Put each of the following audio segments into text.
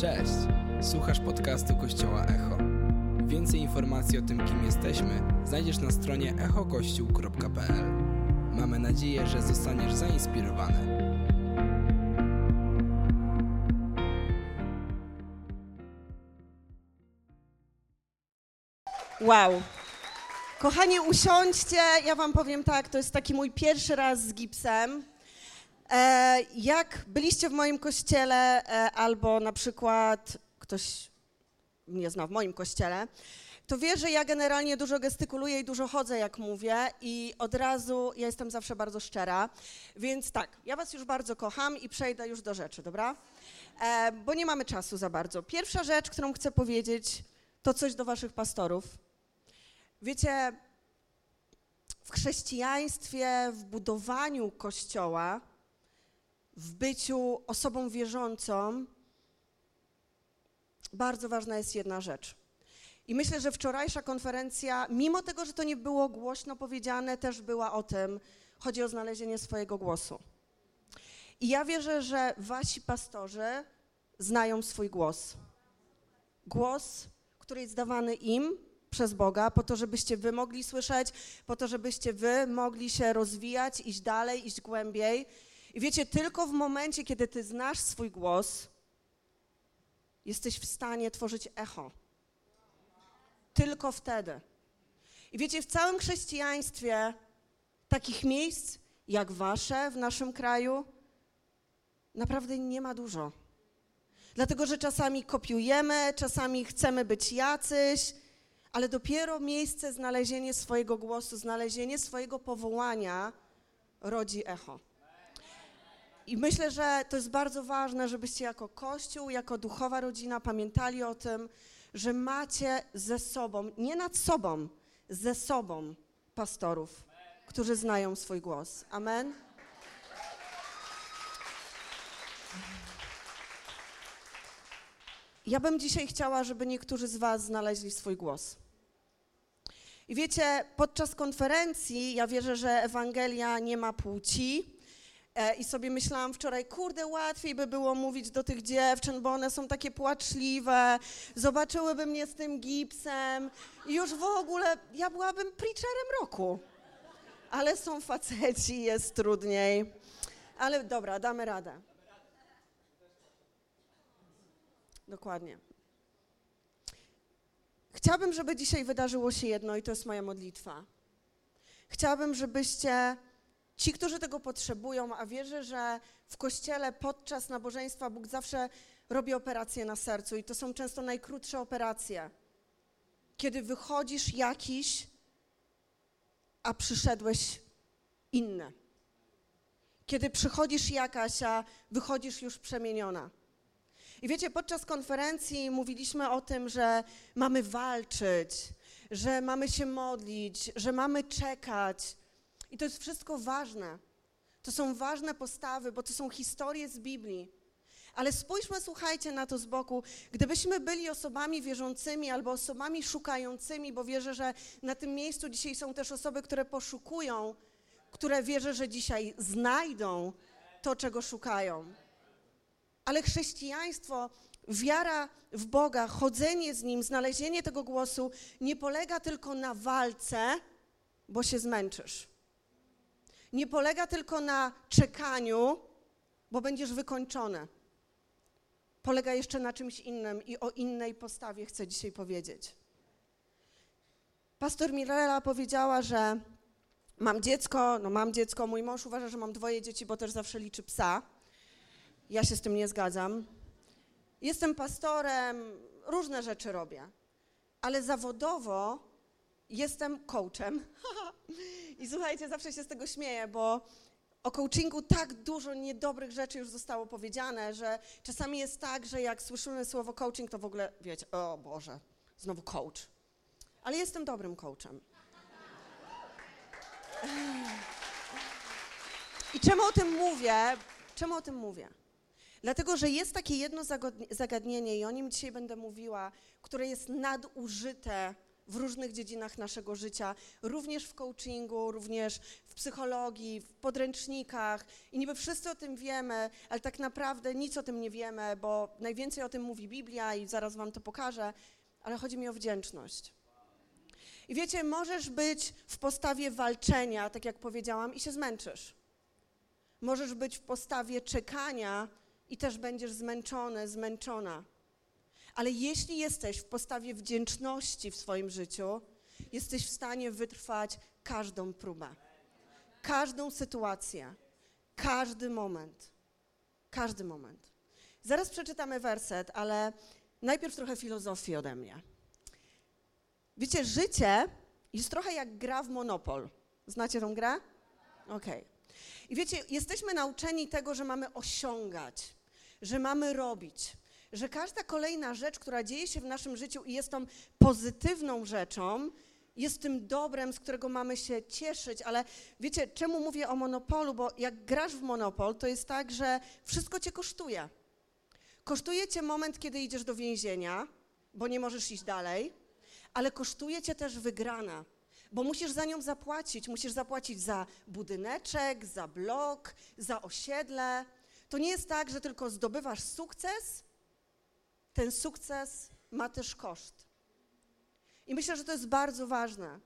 Cześć! Słuchasz podcastu Kościoła Echo. Więcej informacji o tym, kim jesteśmy, znajdziesz na stronie echokościół.pl. Mamy nadzieję, że zostaniesz zainspirowany. Wow. Kochani, usiądźcie. Ja wam powiem tak, to jest taki mój pierwszy raz z gipsem. E, jak byliście w moim kościele, e, albo na przykład ktoś mnie zna w moim kościele, to wie, że ja generalnie dużo gestykuluję i dużo chodzę, jak mówię, i od razu ja jestem zawsze bardzo szczera. Więc tak, ja was już bardzo kocham i przejdę już do rzeczy, dobra? E, bo nie mamy czasu za bardzo. Pierwsza rzecz, którą chcę powiedzieć, to coś do waszych pastorów. Wiecie, w chrześcijaństwie, w budowaniu kościoła, w byciu osobą wierzącą, bardzo ważna jest jedna rzecz. I myślę, że wczorajsza konferencja, mimo tego, że to nie było głośno powiedziane, też była o tym, chodzi o znalezienie swojego głosu. I ja wierzę, że wasi pastorzy znają swój głos. Głos, który jest dawany im przez Boga, po to, żebyście wy mogli słyszeć, po to, żebyście wy mogli się rozwijać, iść dalej, iść głębiej. I wiecie, tylko w momencie, kiedy ty znasz swój głos, jesteś w stanie tworzyć echo. Tylko wtedy. I wiecie, w całym chrześcijaństwie takich miejsc jak wasze w naszym kraju naprawdę nie ma dużo. Dlatego, że czasami kopiujemy, czasami chcemy być jacyś, ale dopiero miejsce znalezienie swojego głosu, znalezienie swojego powołania rodzi echo. I myślę, że to jest bardzo ważne, żebyście jako Kościół, jako duchowa rodzina pamiętali o tym, że macie ze sobą, nie nad sobą, ze sobą pastorów, którzy znają swój głos. Amen. Ja bym dzisiaj chciała, żeby niektórzy z Was znaleźli swój głos. I wiecie, podczas konferencji ja wierzę, że Ewangelia nie ma płci. E, I sobie myślałam wczoraj, kurde, łatwiej by było mówić do tych dziewczyn, bo one są takie płaczliwe, zobaczyłyby mnie z tym gipsem i już w ogóle ja byłabym preacherem roku. Ale są faceci, jest trudniej. Ale dobra, damy radę. Dokładnie. Chciałabym, żeby dzisiaj wydarzyło się jedno i to jest moja modlitwa. Chciałabym, żebyście ci, którzy tego potrzebują, a wierzę, że w kościele podczas nabożeństwa Bóg zawsze robi operacje na sercu i to są często najkrótsze operacje. Kiedy wychodzisz jakiś, a przyszedłeś inny. Kiedy przychodzisz jakaś, a wychodzisz już przemieniona. I wiecie, podczas konferencji mówiliśmy o tym, że mamy walczyć, że mamy się modlić, że mamy czekać. I to jest wszystko ważne. To są ważne postawy, bo to są historie z Biblii. Ale spójrzmy, słuchajcie na to z boku. Gdybyśmy byli osobami wierzącymi albo osobami szukającymi, bo wierzę, że na tym miejscu dzisiaj są też osoby, które poszukują, które wierzę, że dzisiaj znajdą to, czego szukają. Ale chrześcijaństwo, wiara w Boga, chodzenie z Nim, znalezienie tego głosu nie polega tylko na walce, bo się zmęczysz. Nie polega tylko na czekaniu, bo będziesz wykończony. Polega jeszcze na czymś innym i o innej postawie chcę dzisiaj powiedzieć. Pastor Mirella powiedziała, że mam dziecko, no mam dziecko, mój mąż uważa, że mam dwoje dzieci, bo też zawsze liczy psa. Ja się z tym nie zgadzam. Jestem pastorem, różne rzeczy robię, ale zawodowo jestem coachem. I słuchajcie, zawsze się z tego śmieję, bo o coachingu tak dużo niedobrych rzeczy już zostało powiedziane, że czasami jest tak, że jak słyszymy słowo coaching, to w ogóle wiecie, o Boże, znowu coach. Ale jestem dobrym coachem. I czemu o tym mówię? Czemu o tym mówię? Dlatego, że jest takie jedno zagadnienie i o nim dzisiaj będę mówiła, które jest nadużyte w różnych dziedzinach naszego życia, również w coachingu, również w psychologii, w podręcznikach. I niby wszyscy o tym wiemy, ale tak naprawdę nic o tym nie wiemy, bo najwięcej o tym mówi Biblia i zaraz Wam to pokażę, ale chodzi mi o wdzięczność. I wiecie, możesz być w postawie walczenia, tak jak powiedziałam, i się zmęczysz. Możesz być w postawie czekania i też będziesz zmęczony, zmęczona. Ale jeśli jesteś w postawie wdzięczności w swoim życiu, jesteś w stanie wytrwać każdą próbę, każdą sytuację, każdy moment. Każdy moment. Zaraz przeczytamy werset, ale najpierw trochę filozofii ode mnie. Wiecie, życie jest trochę jak gra w Monopol. Znacie tą grę? Okej. Okay. I wiecie, jesteśmy nauczeni tego, że mamy osiągać, że mamy robić, że każda kolejna rzecz, która dzieje się w naszym życiu i jest tą pozytywną rzeczą, jest tym dobrem, z którego mamy się cieszyć, ale wiecie, czemu mówię o monopolu? Bo jak grasz w monopol, to jest tak, że wszystko cię kosztuje. Kosztuje cię moment, kiedy idziesz do więzienia, bo nie możesz iść dalej, ale kosztuje cię też wygrana, bo musisz za nią zapłacić. Musisz zapłacić za budyneczek, za blok, za osiedle. To nie jest tak, że tylko zdobywasz sukces, ten sukces ma też koszt. I myślę, że to jest bardzo ważne,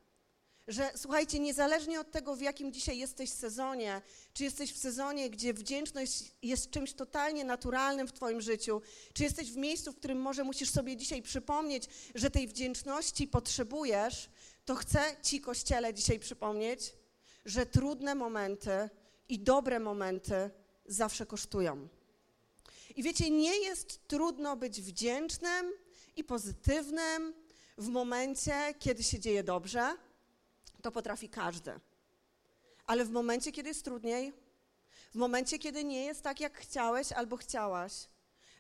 że słuchajcie, niezależnie od tego, w jakim dzisiaj jesteś sezonie, czy jesteś w sezonie, gdzie wdzięczność jest czymś totalnie naturalnym w Twoim życiu, czy jesteś w miejscu, w którym może musisz sobie dzisiaj przypomnieć, że tej wdzięczności potrzebujesz, to chcę Ci, Kościele, dzisiaj przypomnieć, że trudne momenty i dobre momenty zawsze kosztują. I wiecie, nie jest trudno być wdzięcznym i pozytywnym w momencie, kiedy się dzieje dobrze. To potrafi każdy. Ale w momencie, kiedy jest trudniej, w momencie, kiedy nie jest tak, jak chciałeś albo chciałaś,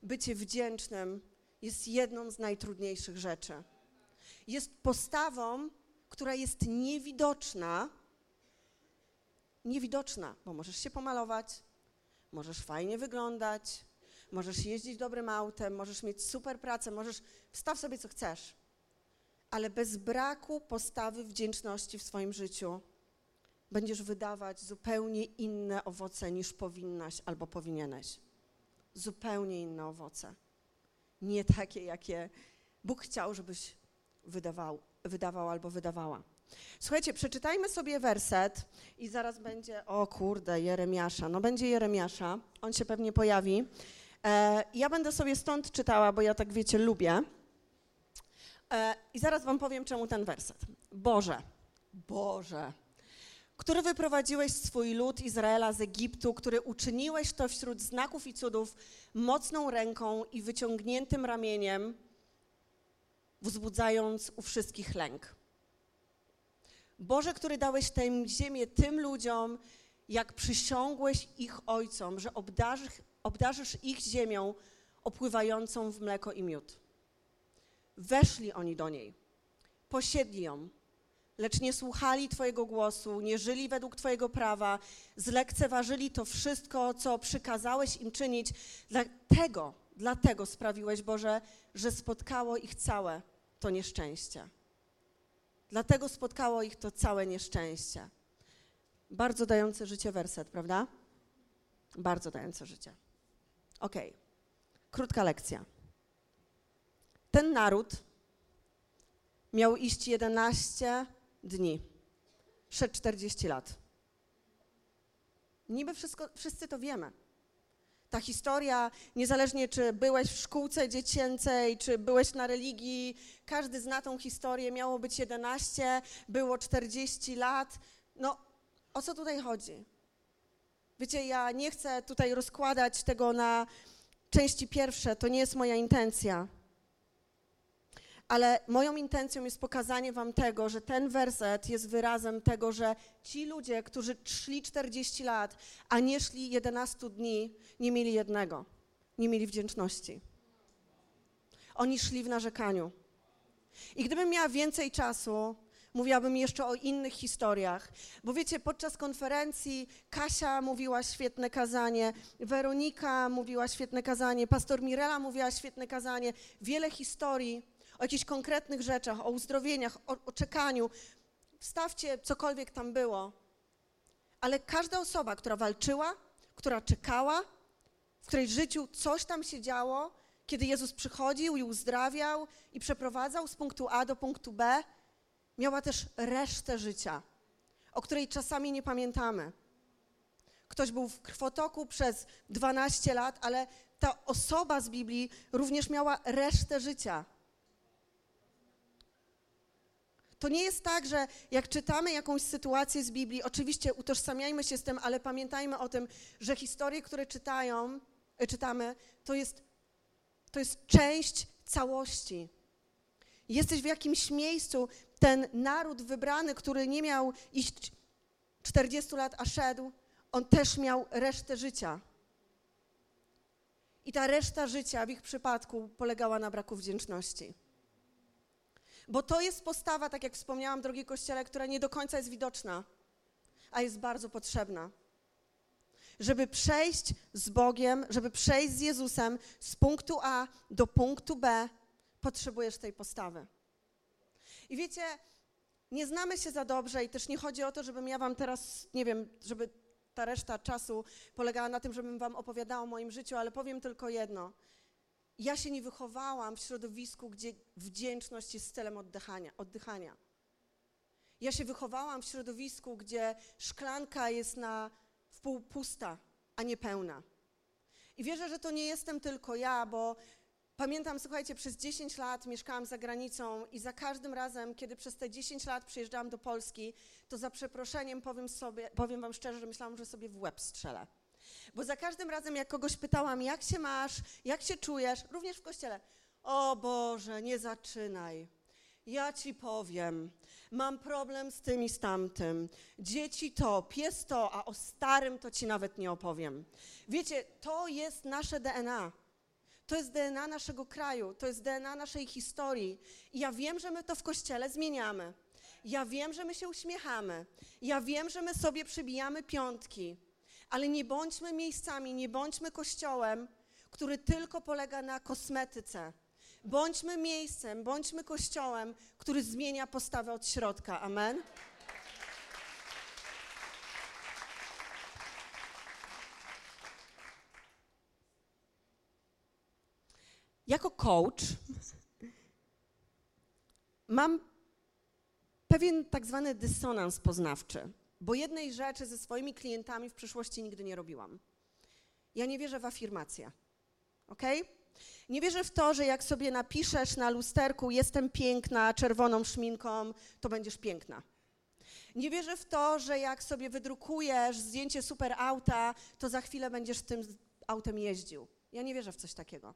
bycie wdzięcznym jest jedną z najtrudniejszych rzeczy. Jest postawą, która jest niewidoczna. Niewidoczna, bo możesz się pomalować, możesz fajnie wyglądać, możesz jeździć dobrym autem, możesz mieć super pracę, możesz wstaw sobie co chcesz, ale bez braku postawy wdzięczności w swoim życiu będziesz wydawać zupełnie inne owoce niż powinnaś albo powinieneś. Zupełnie inne owoce. Nie takie, jakie Bóg chciał, żebyś wydawał, wydawał albo wydawała. Słuchajcie, przeczytajmy sobie werset i zaraz będzie, o kurde, Jeremiasza. No będzie Jeremiasza, on się pewnie pojawi. E, ja będę sobie stąd czytała, bo ja tak wiecie, lubię. E, I zaraz wam powiem, czemu ten werset. Boże, Boże, który wyprowadziłeś swój lud Izraela z Egiptu, który uczyniłeś to wśród znaków i cudów mocną ręką i wyciągniętym ramieniem, wzbudzając u wszystkich lęk. Boże, który dałeś tę ziemię tym ludziom, jak przysiągłeś ich ojcom, że obdarzysz, obdarzysz ich ziemią opływającą w mleko i miód. Weszli oni do niej, posiedli ją, lecz nie słuchali Twojego głosu, nie żyli według Twojego prawa, zlekceważyli to wszystko, co przykazałeś im czynić. Dlatego, dlatego sprawiłeś, Boże, że spotkało ich całe to nieszczęście. Dlatego spotkało ich to całe nieszczęście. Bardzo dający życie werset, prawda? Bardzo dający życie. Ok, krótka lekcja. Ten naród miał iść 11 dni, szedł 40 lat. Niby wszystko, wszyscy to wiemy. Ta historia, niezależnie czy byłeś w szkółce dziecięcej, czy byłeś na religii, każdy zna tą historię. Miało być 11, było 40 lat. No, o co tutaj chodzi? Wiecie, ja nie chcę tutaj rozkładać tego na części pierwsze, to nie jest moja intencja. Ale moją intencją jest pokazanie Wam tego, że ten werset jest wyrazem tego, że ci ludzie, którzy szli 40 lat, a nie szli 11 dni, nie mieli jednego nie mieli wdzięczności. Oni szli w narzekaniu. I gdybym miała więcej czasu, mówiłabym jeszcze o innych historiach. Bo wiecie, podczas konferencji Kasia mówiła świetne kazanie, Weronika mówiła świetne kazanie, pastor Mirela mówiła świetne kazanie, wiele historii o jakichś konkretnych rzeczach, o uzdrowieniach, o, o czekaniu. Wstawcie cokolwiek tam było. Ale każda osoba, która walczyła, która czekała, w której życiu coś tam się działo, kiedy Jezus przychodził i uzdrawiał i przeprowadzał z punktu A do punktu B, miała też resztę życia, o której czasami nie pamiętamy. Ktoś był w krwotoku przez 12 lat, ale ta osoba z Biblii również miała resztę życia. To nie jest tak, że jak czytamy jakąś sytuację z Biblii, oczywiście utożsamiajmy się z tym, ale pamiętajmy o tym, że historie, które czytają, e, czytamy, to jest, to jest część całości. Jesteś w jakimś miejscu, ten naród wybrany, który nie miał iść 40 lat, a szedł, on też miał resztę życia. I ta reszta życia w ich przypadku polegała na braku wdzięczności. Bo to jest postawa, tak jak wspomniałam, drogi Kościele, która nie do końca jest widoczna, a jest bardzo potrzebna. Żeby przejść z Bogiem, żeby przejść z Jezusem z punktu A do punktu B, potrzebujesz tej postawy. I wiecie, nie znamy się za dobrze i też nie chodzi o to, żebym ja wam teraz, nie wiem, żeby ta reszta czasu polegała na tym, żebym wam opowiadała o moim życiu, ale powiem tylko jedno. Ja się nie wychowałam w środowisku, gdzie wdzięczność jest celem oddychania. oddychania. Ja się wychowałam w środowisku, gdzie szklanka jest na wpół pusta, a nie pełna. I wierzę, że to nie jestem tylko ja, bo Pamiętam, słuchajcie, przez 10 lat mieszkałam za granicą i za każdym razem, kiedy przez te 10 lat przyjeżdżałam do Polski, to za przeproszeniem powiem, sobie, powiem wam szczerze, że myślałam, że sobie w łeb strzelę. Bo za każdym razem, jak kogoś pytałam, jak się masz, jak się czujesz, również w kościele, o Boże, nie zaczynaj. Ja ci powiem, mam problem z tym i z tamtym. Dzieci to, pies to, a o starym to ci nawet nie opowiem. Wiecie, to jest nasze DNA. To jest DNA naszego kraju, to jest DNA naszej historii. I ja wiem, że my to w kościele zmieniamy. Ja wiem, że my się uśmiechamy. Ja wiem, że my sobie przybijamy piątki. Ale nie bądźmy miejscami, nie bądźmy kościołem, który tylko polega na kosmetyce. Bądźmy miejscem, bądźmy kościołem, który zmienia postawę od środka. Amen. Jako coach mam pewien tak zwany dysonans poznawczy, bo jednej rzeczy ze swoimi klientami w przyszłości nigdy nie robiłam. Ja nie wierzę w afirmację. Ok? Nie wierzę w to, że jak sobie napiszesz na lusterku jestem piękna czerwoną szminką, to będziesz piękna. Nie wierzę w to, że jak sobie wydrukujesz zdjęcie super auta, to za chwilę będziesz tym autem jeździł. Ja nie wierzę w coś takiego.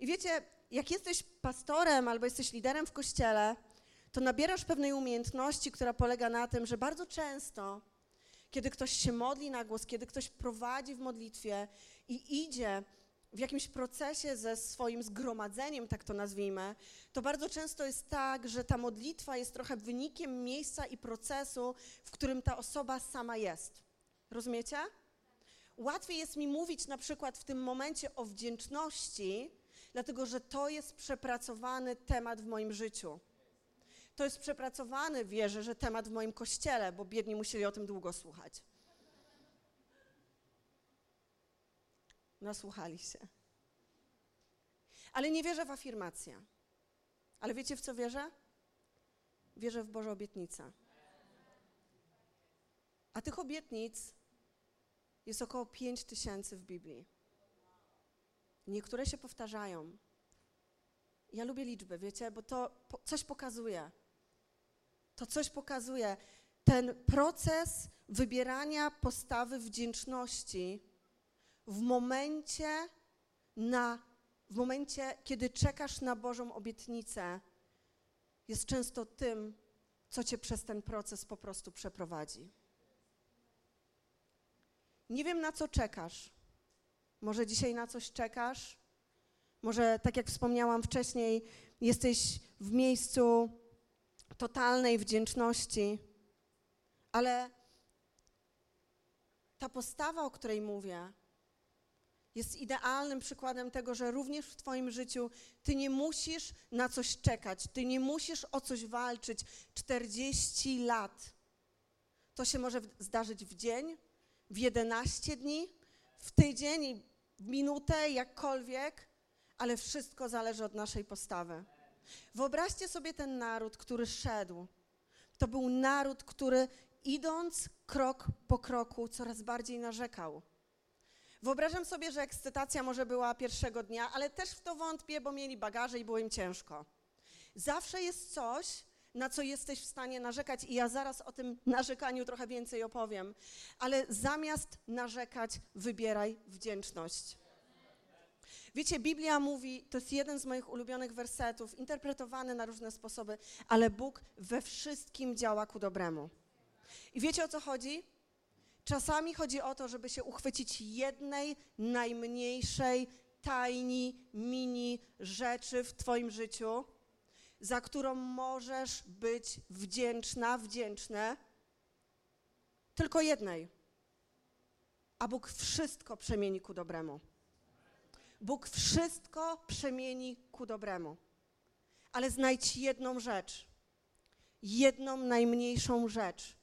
I wiecie, jak jesteś pastorem albo jesteś liderem w kościele, to nabierasz pewnej umiejętności, która polega na tym, że bardzo często, kiedy ktoś się modli na głos, kiedy ktoś prowadzi w modlitwie i idzie w jakimś procesie ze swoim zgromadzeniem, tak to nazwijmy, to bardzo często jest tak, że ta modlitwa jest trochę wynikiem miejsca i procesu, w którym ta osoba sama jest. Rozumiecie? Łatwiej jest mi mówić na przykład w tym momencie o wdzięczności, dlatego że to jest przepracowany temat w moim życiu. To jest przepracowany, wierzę, że temat w moim kościele, bo biedni musieli o tym długo słuchać. Nasłuchali się. Ale nie wierzę w afirmację. Ale wiecie w co wierzę? Wierzę w Boże obietnice. A tych obietnic jest około 5 tysięcy w Biblii. Niektóre się powtarzają. Ja lubię liczby, wiecie, bo to coś pokazuje. To coś pokazuje. Ten proces wybierania postawy wdzięczności w momencie, na, w momencie, kiedy czekasz na Bożą obietnicę, jest często tym, co cię przez ten proces po prostu przeprowadzi. Nie wiem, na co czekasz. Może dzisiaj na coś czekasz? Może, tak jak wspomniałam wcześniej, jesteś w miejscu totalnej wdzięczności, ale ta postawa, o której mówię, jest idealnym przykładem tego, że również w Twoim życiu Ty nie musisz na coś czekać, Ty nie musisz o coś walczyć 40 lat. To się może zdarzyć w dzień, w 11 dni, w tydzień, minutę, jakkolwiek, ale wszystko zależy od naszej postawy. Wyobraźcie sobie ten naród, który szedł. To był naród, który idąc krok po kroku coraz bardziej narzekał. Wyobrażam sobie, że ekscytacja może była pierwszego dnia, ale też w to wątpię, bo mieli bagaże i było im ciężko. Zawsze jest coś, na co jesteś w stanie narzekać, i ja zaraz o tym narzekaniu trochę więcej opowiem, ale zamiast narzekać, wybieraj wdzięczność. Wiecie, Biblia mówi, to jest jeden z moich ulubionych wersetów, interpretowany na różne sposoby, ale Bóg we wszystkim działa ku dobremu. I wiecie o co chodzi? Czasami chodzi o to, żeby się uchwycić jednej najmniejszej, tajni, mini rzeczy w Twoim życiu, za którą możesz być wdzięczna, wdzięczny, tylko jednej. A Bóg wszystko przemieni ku dobremu. Bóg wszystko przemieni ku dobremu. Ale znajdź jedną rzecz, jedną najmniejszą rzecz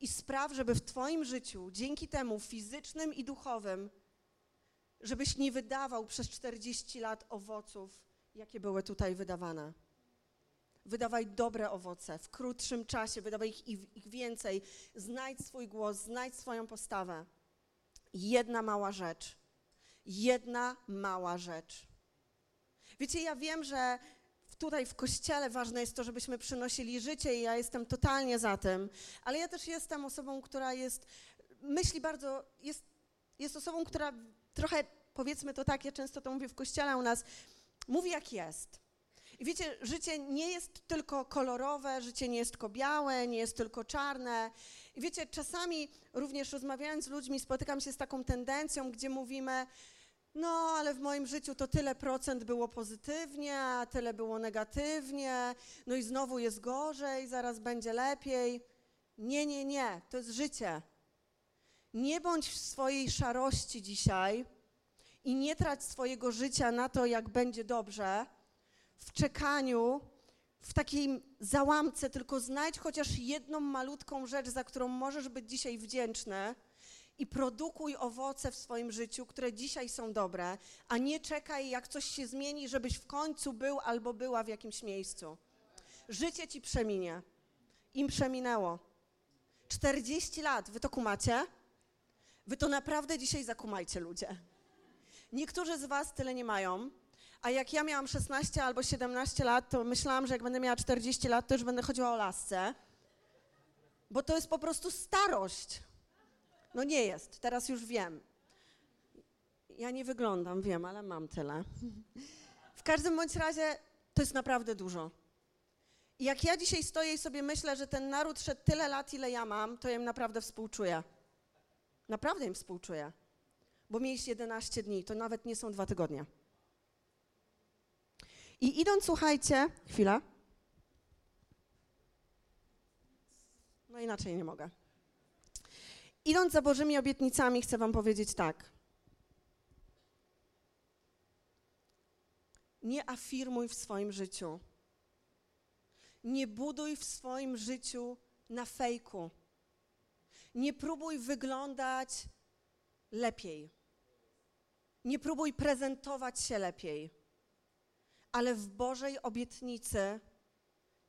i spraw, żeby w Twoim życiu, dzięki temu fizycznym i duchowym, żebyś nie wydawał przez 40 lat owoców, jakie były tutaj wydawane. Wydawaj dobre owoce w krótszym czasie, wydawaj ich, ich więcej. Znajdź swój głos, znajdź swoją postawę. Jedna mała rzecz jedna mała rzecz. Wiecie, ja wiem, że tutaj w kościele ważne jest to, żebyśmy przynosili życie i ja jestem totalnie za tym, ale ja też jestem osobą, która jest, myśli bardzo, jest, jest osobą, która trochę, powiedzmy to tak, ja często to mówię w kościele u nas, mówi jak jest. I wiecie, życie nie jest tylko kolorowe, życie nie jest tylko białe, nie jest tylko czarne. I wiecie, czasami również rozmawiając z ludźmi spotykam się z taką tendencją, gdzie mówimy, no ale w moim życiu to tyle procent było pozytywnie, a tyle było negatywnie, no i znowu jest gorzej, zaraz będzie lepiej. Nie, nie, nie, to jest życie. Nie bądź w swojej szarości dzisiaj i nie trać swojego życia na to, jak będzie dobrze, w czekaniu, w takiej załamce, tylko znajdź chociaż jedną malutką rzecz, za którą możesz być dzisiaj wdzięczny i produkuj owoce w swoim życiu, które dzisiaj są dobre, a nie czekaj, jak coś się zmieni, żebyś w końcu był albo była w jakimś miejscu. Życie ci przeminie. Im przeminęło. 40 lat, wy to kumacie? Wy to naprawdę dzisiaj zakumajcie, ludzie. Niektórzy z was tyle nie mają, a jak ja miałam 16 albo 17 lat, to myślałam, że jak będę miała 40 lat, to już będę chodziła o lasce, bo to jest po prostu starość. No nie jest, teraz już wiem. Ja nie wyglądam, wiem, ale mam tyle. W każdym bądź razie to jest naprawdę dużo. I jak ja dzisiaj stoję i sobie myślę, że ten naród szedł tyle lat, ile ja mam, to ja im naprawdę współczuję. Naprawdę im współczuję. Bo mieliście 11 dni, to nawet nie są dwa tygodnie. I idąc, słuchajcie, chwila. No inaczej nie mogę. Idąc za Bożymi obietnicami, chcę Wam powiedzieć tak. Nie afirmuj w swoim życiu. Nie buduj w swoim życiu na fejku. Nie próbuj wyglądać lepiej. Nie próbuj prezentować się lepiej. Ale w Bożej obietnicy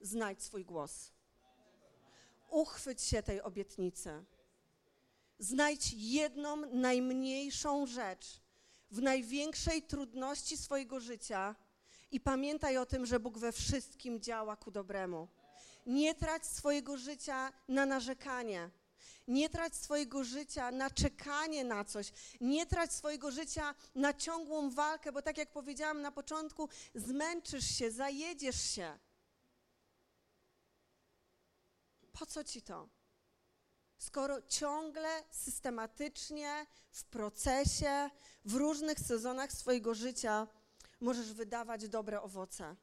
znajdź swój głos. Uchwyć się tej obietnicy. Znajdź jedną najmniejszą rzecz w największej trudności swojego życia i pamiętaj o tym, że Bóg we wszystkim działa ku dobremu. Nie trać swojego życia na narzekanie. Nie trać swojego życia na czekanie na coś. Nie trać swojego życia na ciągłą walkę, bo tak jak powiedziałam na początku, zmęczysz się, zajedziesz się. Po co ci to? skoro ciągle, systematycznie, w procesie, w różnych sezonach swojego życia możesz wydawać dobre owoce.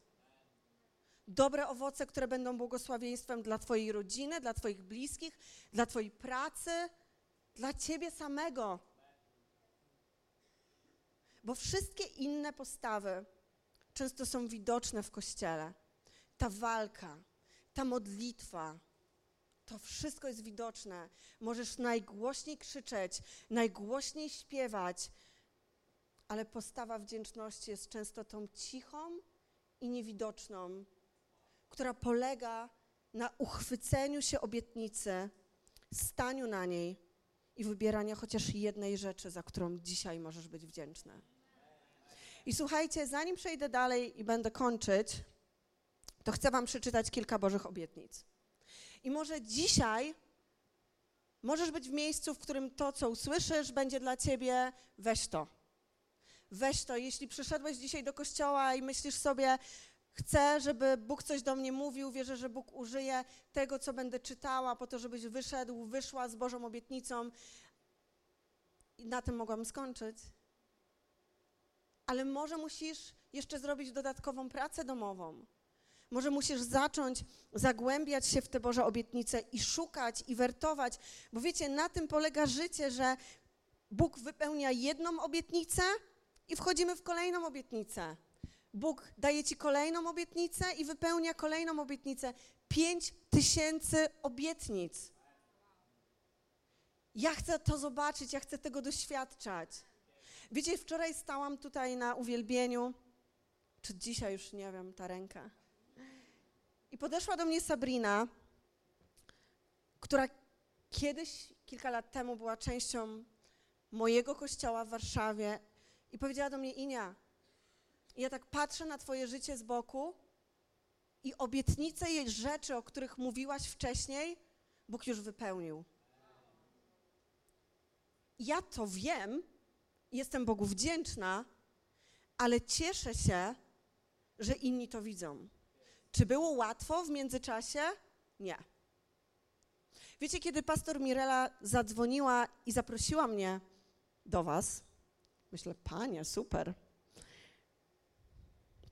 Dobre owoce, które będą błogosławieństwem dla Twojej rodziny, dla Twoich bliskich, dla Twojej pracy, dla Ciebie samego. bo wszystkie inne postawy często są widoczne w kościele. Ta walka, ta modlitwa, to wszystko jest widoczne. Możesz najgłośniej krzyczeć, najgłośniej śpiewać, ale postawa wdzięczności jest często tą cichą i niewidoczną, która polega na uchwyceniu się obietnicy, staniu na niej i wybierania chociaż jednej rzeczy, za którą dzisiaj możesz być wdzięczny. I słuchajcie, zanim przejdę dalej i będę kończyć, to chcę Wam przeczytać kilka Bożych obietnic. I może dzisiaj możesz być w miejscu, w którym to, co usłyszysz, będzie dla Ciebie weź to. Weź to. Jeśli przyszedłeś dzisiaj do kościoła i myślisz sobie, chcę, żeby Bóg coś do mnie mówił, wierzę, że Bóg użyje tego, co będę czytała, po to, żebyś wyszedł, wyszła z Bożą obietnicą. I na tym mogłam skończyć. Ale może musisz jeszcze zrobić dodatkową pracę domową. Może musisz zacząć zagłębiać się w te Boże obietnice i szukać i wertować, bo wiecie, na tym polega życie, że Bóg wypełnia jedną obietnicę i wchodzimy w kolejną obietnicę. Bóg daje ci kolejną obietnicę i wypełnia kolejną obietnicę. Pięć tysięcy obietnic. Ja chcę to zobaczyć, ja chcę tego doświadczać. Wiecie, wczoraj stałam tutaj na uwielbieniu, czy dzisiaj już nie wiem, ta ręka. I podeszła do mnie Sabrina, która kiedyś, kilka lat temu, była częścią mojego kościoła w Warszawie i powiedziała do mnie: Inia, ja tak patrzę na Twoje życie z boku i obietnice i rzeczy, o których mówiłaś wcześniej, Bóg już wypełnił. Ja to wiem, jestem Bogu wdzięczna, ale cieszę się, że inni to widzą. Czy było łatwo w międzyczasie? Nie. Wiecie, kiedy pastor Mirela zadzwoniła i zaprosiła mnie do Was, myślę, panie, super.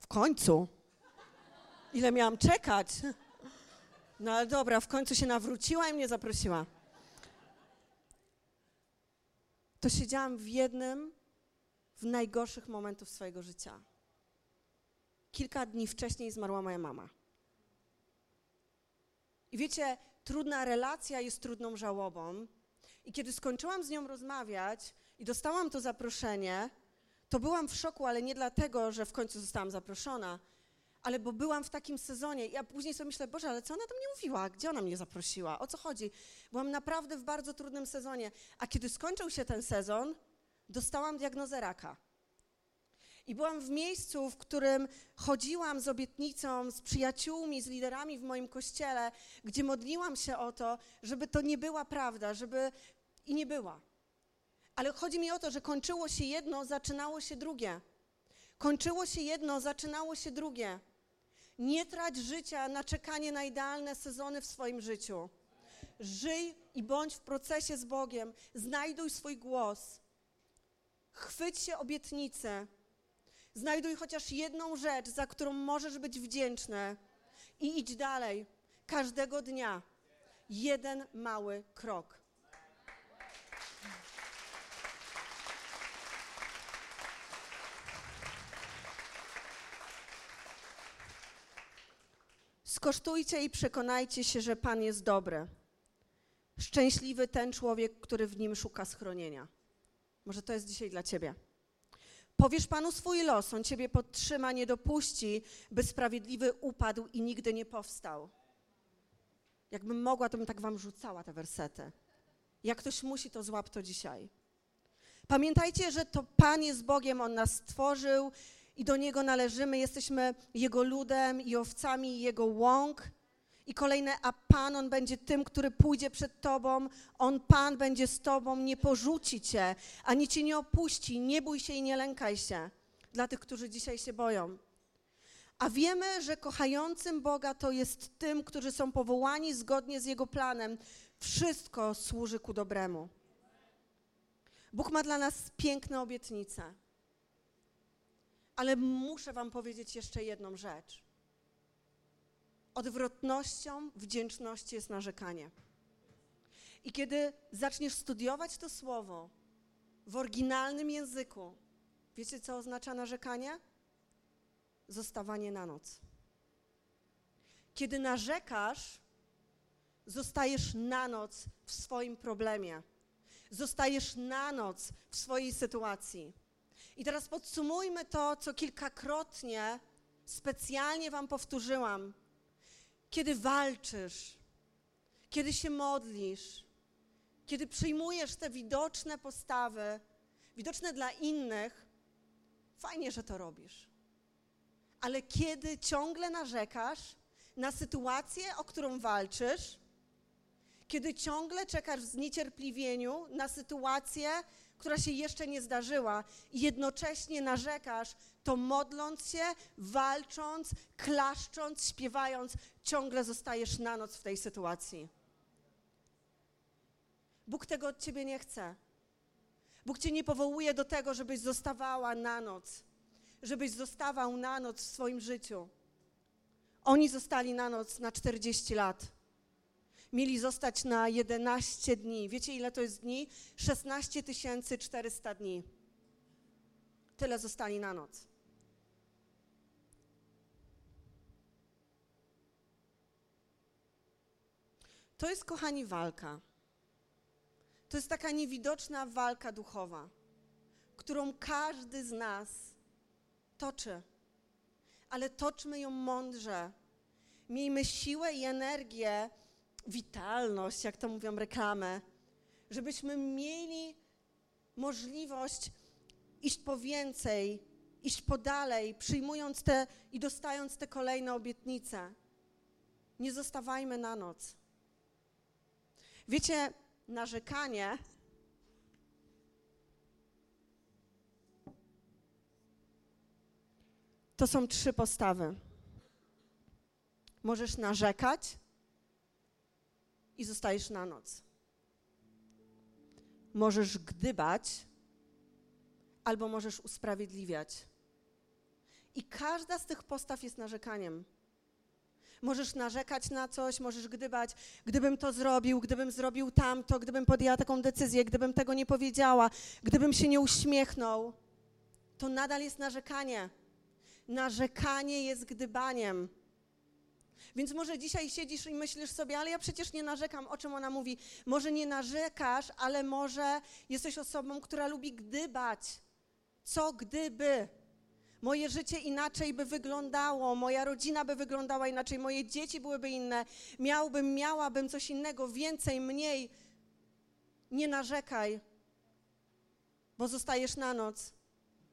W końcu. Ile miałam czekać? No ale dobra, w końcu się nawróciła i mnie zaprosiła. To siedziałam w jednym w najgorszych momentów swojego życia. Kilka dni wcześniej zmarła moja mama. I wiecie, trudna relacja jest trudną żałobą. I kiedy skończyłam z nią rozmawiać i dostałam to zaproszenie, to byłam w szoku, ale nie dlatego, że w końcu zostałam zaproszona, ale bo byłam w takim sezonie. Ja później sobie myślę, Boże, ale co ona do mnie mówiła? Gdzie ona mnie zaprosiła? O co chodzi? Byłam naprawdę w bardzo trudnym sezonie. A kiedy skończył się ten sezon, dostałam diagnozę raka. I byłam w miejscu, w którym chodziłam z obietnicą, z przyjaciółmi, z liderami w moim kościele, gdzie modliłam się o to, żeby to nie była prawda, żeby i nie była. Ale chodzi mi o to, że kończyło się jedno, zaczynało się drugie. Kończyło się jedno, zaczynało się drugie. Nie trać życia na czekanie na idealne sezony w swoim życiu. Żyj i bądź w procesie z Bogiem. Znajduj swój głos. Chwyć się obietnicy. Znajduj chociaż jedną rzecz, za którą możesz być wdzięczny i idź dalej. Każdego dnia. Jeden mały krok. Skosztujcie i przekonajcie się, że Pan jest dobry. Szczęśliwy ten człowiek, który w nim szuka schronienia. Może to jest dzisiaj dla Ciebie. Powiesz Panu swój los, On Ciebie podtrzyma, nie dopuści, by sprawiedliwy upadł i nigdy nie powstał. Jakbym mogła, to bym tak Wam rzucała te wersety. Jak ktoś musi, to złap to dzisiaj. Pamiętajcie, że to Pan jest Bogiem, On nas stworzył i do Niego należymy. Jesteśmy Jego ludem i owcami Jego łąk. I kolejne, a Pan, On będzie tym, który pójdzie przed Tobą, On, Pan, będzie z Tobą, nie porzuci Cię, ani Cię nie opuści, nie bój się i nie lękaj się. Dla tych, którzy dzisiaj się boją. A wiemy, że kochającym Boga to jest tym, którzy są powołani zgodnie z Jego planem. Wszystko służy ku dobremu. Bóg ma dla nas piękne obietnice. Ale muszę Wam powiedzieć jeszcze jedną rzecz. Odwrotnością wdzięczności jest narzekanie. I kiedy zaczniesz studiować to słowo w oryginalnym języku, Wiecie, co oznacza narzekanie? Zostawanie na noc. Kiedy narzekasz, zostajesz na noc w swoim problemie. Zostajesz na noc w swojej sytuacji. I teraz podsumujmy to, co kilkakrotnie specjalnie Wam powtórzyłam. Kiedy walczysz, kiedy się modlisz, kiedy przyjmujesz te widoczne postawy, widoczne dla innych, fajnie, że to robisz. Ale kiedy ciągle narzekasz na sytuację, o którą walczysz, kiedy ciągle czekasz w zniecierpliwieniu na sytuację, która się jeszcze nie zdarzyła i jednocześnie narzekasz, to modląc się, walcząc, klaszcząc, śpiewając, ciągle zostajesz na noc w tej sytuacji. Bóg tego od ciebie nie chce. Bóg cię nie powołuje do tego, żebyś zostawała na noc, żebyś zostawał na noc w swoim życiu. Oni zostali na noc na 40 lat. Mieli zostać na 11 dni. Wiecie, ile to jest dni? 16 400 dni. Tyle zostali na noc. To jest, kochani, walka. To jest taka niewidoczna walka duchowa, którą każdy z nas toczy. Ale toczmy ją mądrze. Miejmy siłę i energię, witalność, jak to mówią reklamę, żebyśmy mieli możliwość iść po więcej, iść po dalej, przyjmując te i dostając te kolejne obietnice. Nie zostawajmy na noc. Wiecie, narzekanie to są trzy postawy. Możesz narzekać i zostajesz na noc. Możesz gdybać albo możesz usprawiedliwiać. I każda z tych postaw jest narzekaniem. Możesz narzekać na coś, możesz gdybać, gdybym to zrobił, gdybym zrobił tamto, gdybym podjęła taką decyzję, gdybym tego nie powiedziała, gdybym się nie uśmiechnął. To nadal jest narzekanie. Narzekanie jest gdybaniem. Więc może dzisiaj siedzisz i myślisz sobie, ale ja przecież nie narzekam, o czym ona mówi. Może nie narzekasz, ale może jesteś osobą, która lubi gdybać. Co gdyby? moje życie inaczej by wyglądało, moja rodzina by wyglądała inaczej, moje dzieci byłyby inne, miałbym, miałabym coś innego, więcej, mniej. Nie narzekaj, bo zostajesz na noc.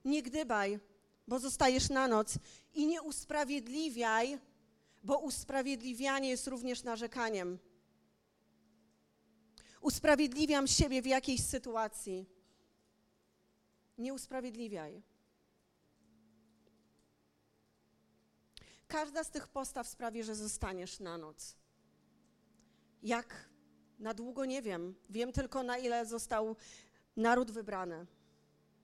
Nie gdybaj, bo zostajesz na noc. I nie usprawiedliwiaj, bo usprawiedliwianie jest również narzekaniem. Usprawiedliwiam siebie w jakiejś sytuacji. Nie usprawiedliwiaj. Każda z tych postaw sprawi, że zostaniesz na noc. Jak na długo nie wiem. Wiem tylko, na ile został naród wybrany.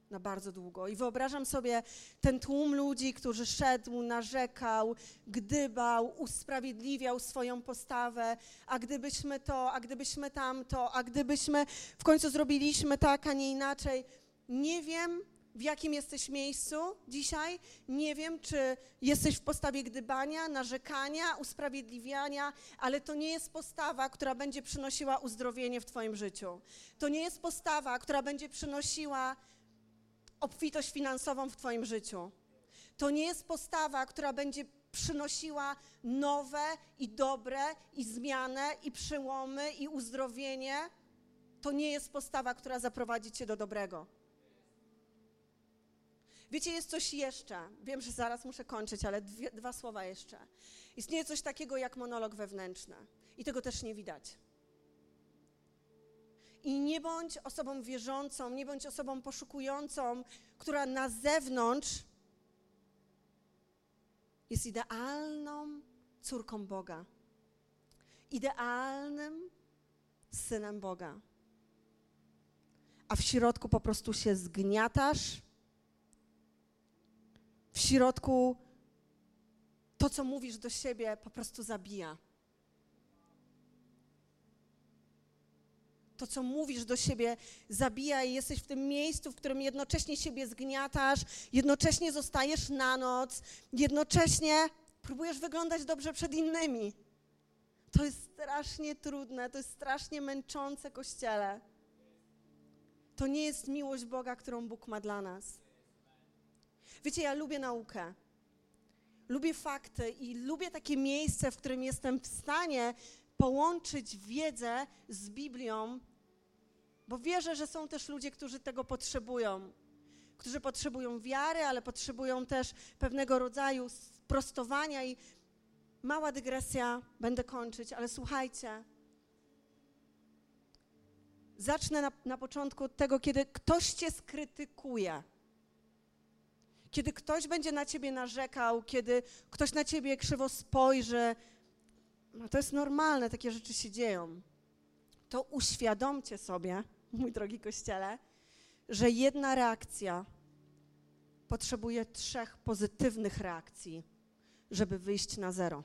Na bardzo długo. I wyobrażam sobie ten tłum ludzi, którzy szedł, narzekał, gdybał, usprawiedliwiał swoją postawę, a gdybyśmy to, a gdybyśmy tamto, a gdybyśmy w końcu zrobiliśmy tak, a nie inaczej. Nie wiem, w jakim jesteś miejscu dzisiaj. Nie wiem, czy jesteś w postawie gdybania, narzekania, usprawiedliwiania, ale to nie jest postawa, która będzie przynosiła uzdrowienie w Twoim życiu. To nie jest postawa, która będzie przynosiła obfitość finansową w Twoim życiu. To nie jest postawa, która będzie przynosiła nowe i dobre, i zmianę, i przełomy, i uzdrowienie. To nie jest postawa, która zaprowadzi Cię do dobrego. Wiecie, jest coś jeszcze. Wiem, że zaraz muszę kończyć, ale dwie, dwa słowa jeszcze. Istnieje coś takiego jak monolog wewnętrzny. I tego też nie widać. I nie bądź osobą wierzącą, nie bądź osobą poszukującą, która na zewnątrz jest idealną córką Boga, idealnym synem Boga. A w środku po prostu się zgniatasz w środku to, co mówisz do siebie, po prostu zabija. To, co mówisz do siebie, zabija i jesteś w tym miejscu, w którym jednocześnie siebie zgniatasz, jednocześnie zostajesz na noc, jednocześnie próbujesz wyglądać dobrze przed innymi. To jest strasznie trudne, to jest strasznie męczące Kościele. To nie jest miłość Boga, którą Bóg ma dla nas. Wiecie, ja lubię naukę. Lubię fakty i lubię takie miejsce, w którym jestem w stanie połączyć wiedzę z Biblią, bo wierzę, że są też ludzie, którzy tego potrzebują. Którzy potrzebują wiary, ale potrzebują też pewnego rodzaju sprostowania i mała dygresja, będę kończyć, ale słuchajcie. Zacznę na, na początku od tego, kiedy ktoś cię skrytykuje. Kiedy ktoś będzie na ciebie narzekał, kiedy ktoś na ciebie krzywo spojrzy, no to jest normalne, takie rzeczy się dzieją. To uświadomcie sobie, mój drogi kościele, że jedna reakcja potrzebuje trzech pozytywnych reakcji, żeby wyjść na zero.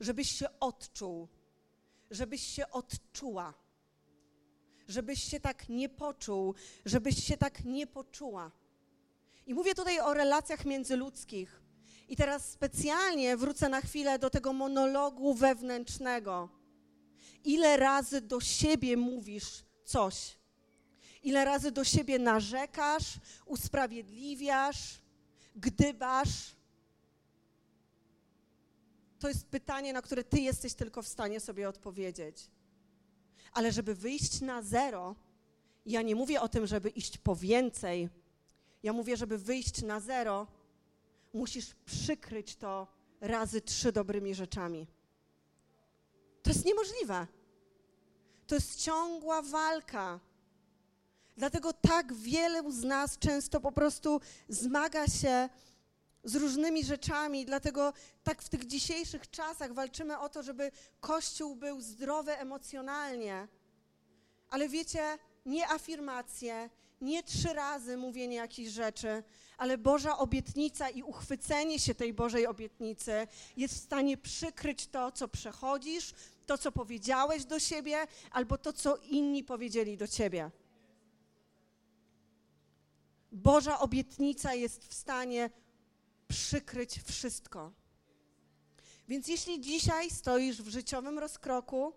Żebyś się odczuł, żebyś się odczuła, żebyś się tak nie poczuł, żebyś się tak nie poczuła. I mówię tutaj o relacjach międzyludzkich. I teraz specjalnie wrócę na chwilę do tego monologu wewnętrznego. Ile razy do siebie mówisz coś? Ile razy do siebie narzekasz, usprawiedliwiasz, gdybasz? To jest pytanie, na które ty jesteś tylko w stanie sobie odpowiedzieć. Ale żeby wyjść na zero, ja nie mówię o tym, żeby iść po więcej. Ja mówię, żeby wyjść na zero, musisz przykryć to razy trzy dobrymi rzeczami. To jest niemożliwe. To jest ciągła walka. Dlatego tak wielu z nas często po prostu zmaga się z różnymi rzeczami, dlatego tak w tych dzisiejszych czasach walczymy o to, żeby Kościół był zdrowy emocjonalnie. Ale wiecie, nie afirmacje, nie trzy razy mówienie jakichś rzeczy, ale Boża obietnica i uchwycenie się tej Bożej obietnicy jest w stanie przykryć to, co przechodzisz, to, co powiedziałeś do siebie, albo to, co inni powiedzieli do ciebie. Boża obietnica jest w stanie przykryć wszystko. Więc jeśli dzisiaj stoisz w życiowym rozkroku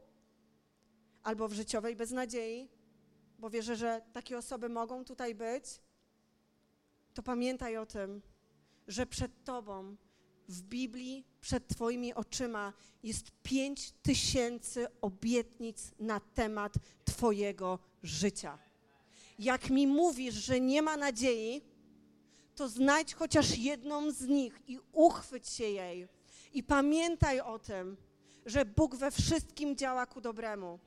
albo w życiowej beznadziei, bo wierzę, że takie osoby mogą tutaj być, to pamiętaj o tym, że przed Tobą w Biblii, przed Twoimi oczyma jest pięć tysięcy obietnic na temat Twojego życia. Jak mi mówisz, że nie ma nadziei, to znajdź chociaż jedną z nich i uchwyć się jej. I pamiętaj o tym, że Bóg we wszystkim działa ku dobremu.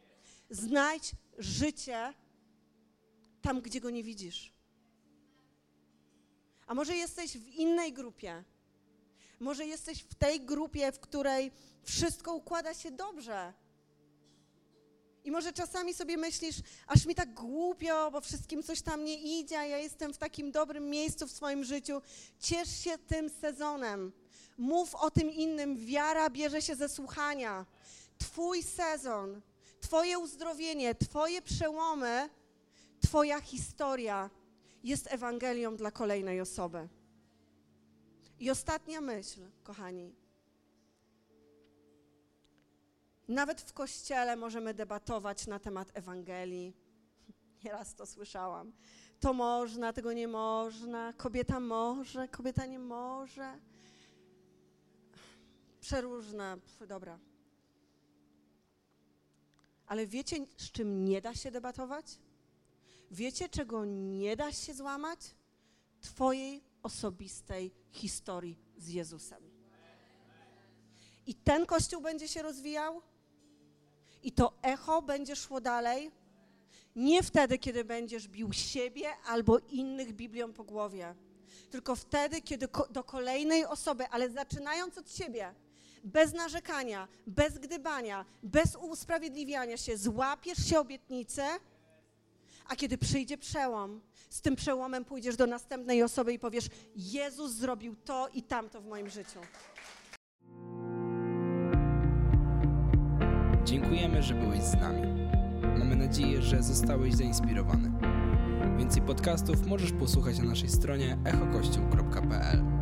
Znajdź życie tam, gdzie go nie widzisz. A może jesteś w innej grupie? Może jesteś w tej grupie, w której wszystko układa się dobrze. I może czasami sobie myślisz, aż mi tak głupio, bo wszystkim coś tam nie idzie, a ja jestem w takim dobrym miejscu w swoim życiu. Ciesz się tym sezonem. Mów o tym innym. Wiara bierze się ze słuchania. Twój sezon, Twoje uzdrowienie, Twoje przełomy, Twoja historia jest Ewangelią dla kolejnej osoby. I ostatnia myśl, kochani. Nawet w kościele możemy debatować na temat Ewangelii. Nieraz to słyszałam. To można, tego nie można, kobieta może, kobieta nie może. Przeróżne, dobra. Ale wiecie, z czym nie da się debatować? Wiecie, czego nie da się złamać? Twojej osobistej historii z Jezusem. I ten kościół będzie się rozwijał, i to echo będzie szło dalej. Nie wtedy, kiedy będziesz bił siebie albo innych Biblią po głowie, tylko wtedy, kiedy do kolejnej osoby, ale zaczynając od siebie, bez narzekania, bez gdybania, bez usprawiedliwiania się, złapiesz się obietnicę a kiedy przyjdzie przełom, z tym przełomem pójdziesz do następnej osoby i powiesz: Jezus zrobił to i tamto w moim życiu. Dziękujemy, że byłeś z nami. Mamy nadzieję, że zostałeś zainspirowany. Więcej podcastów możesz posłuchać na naszej stronie echokościół.pl.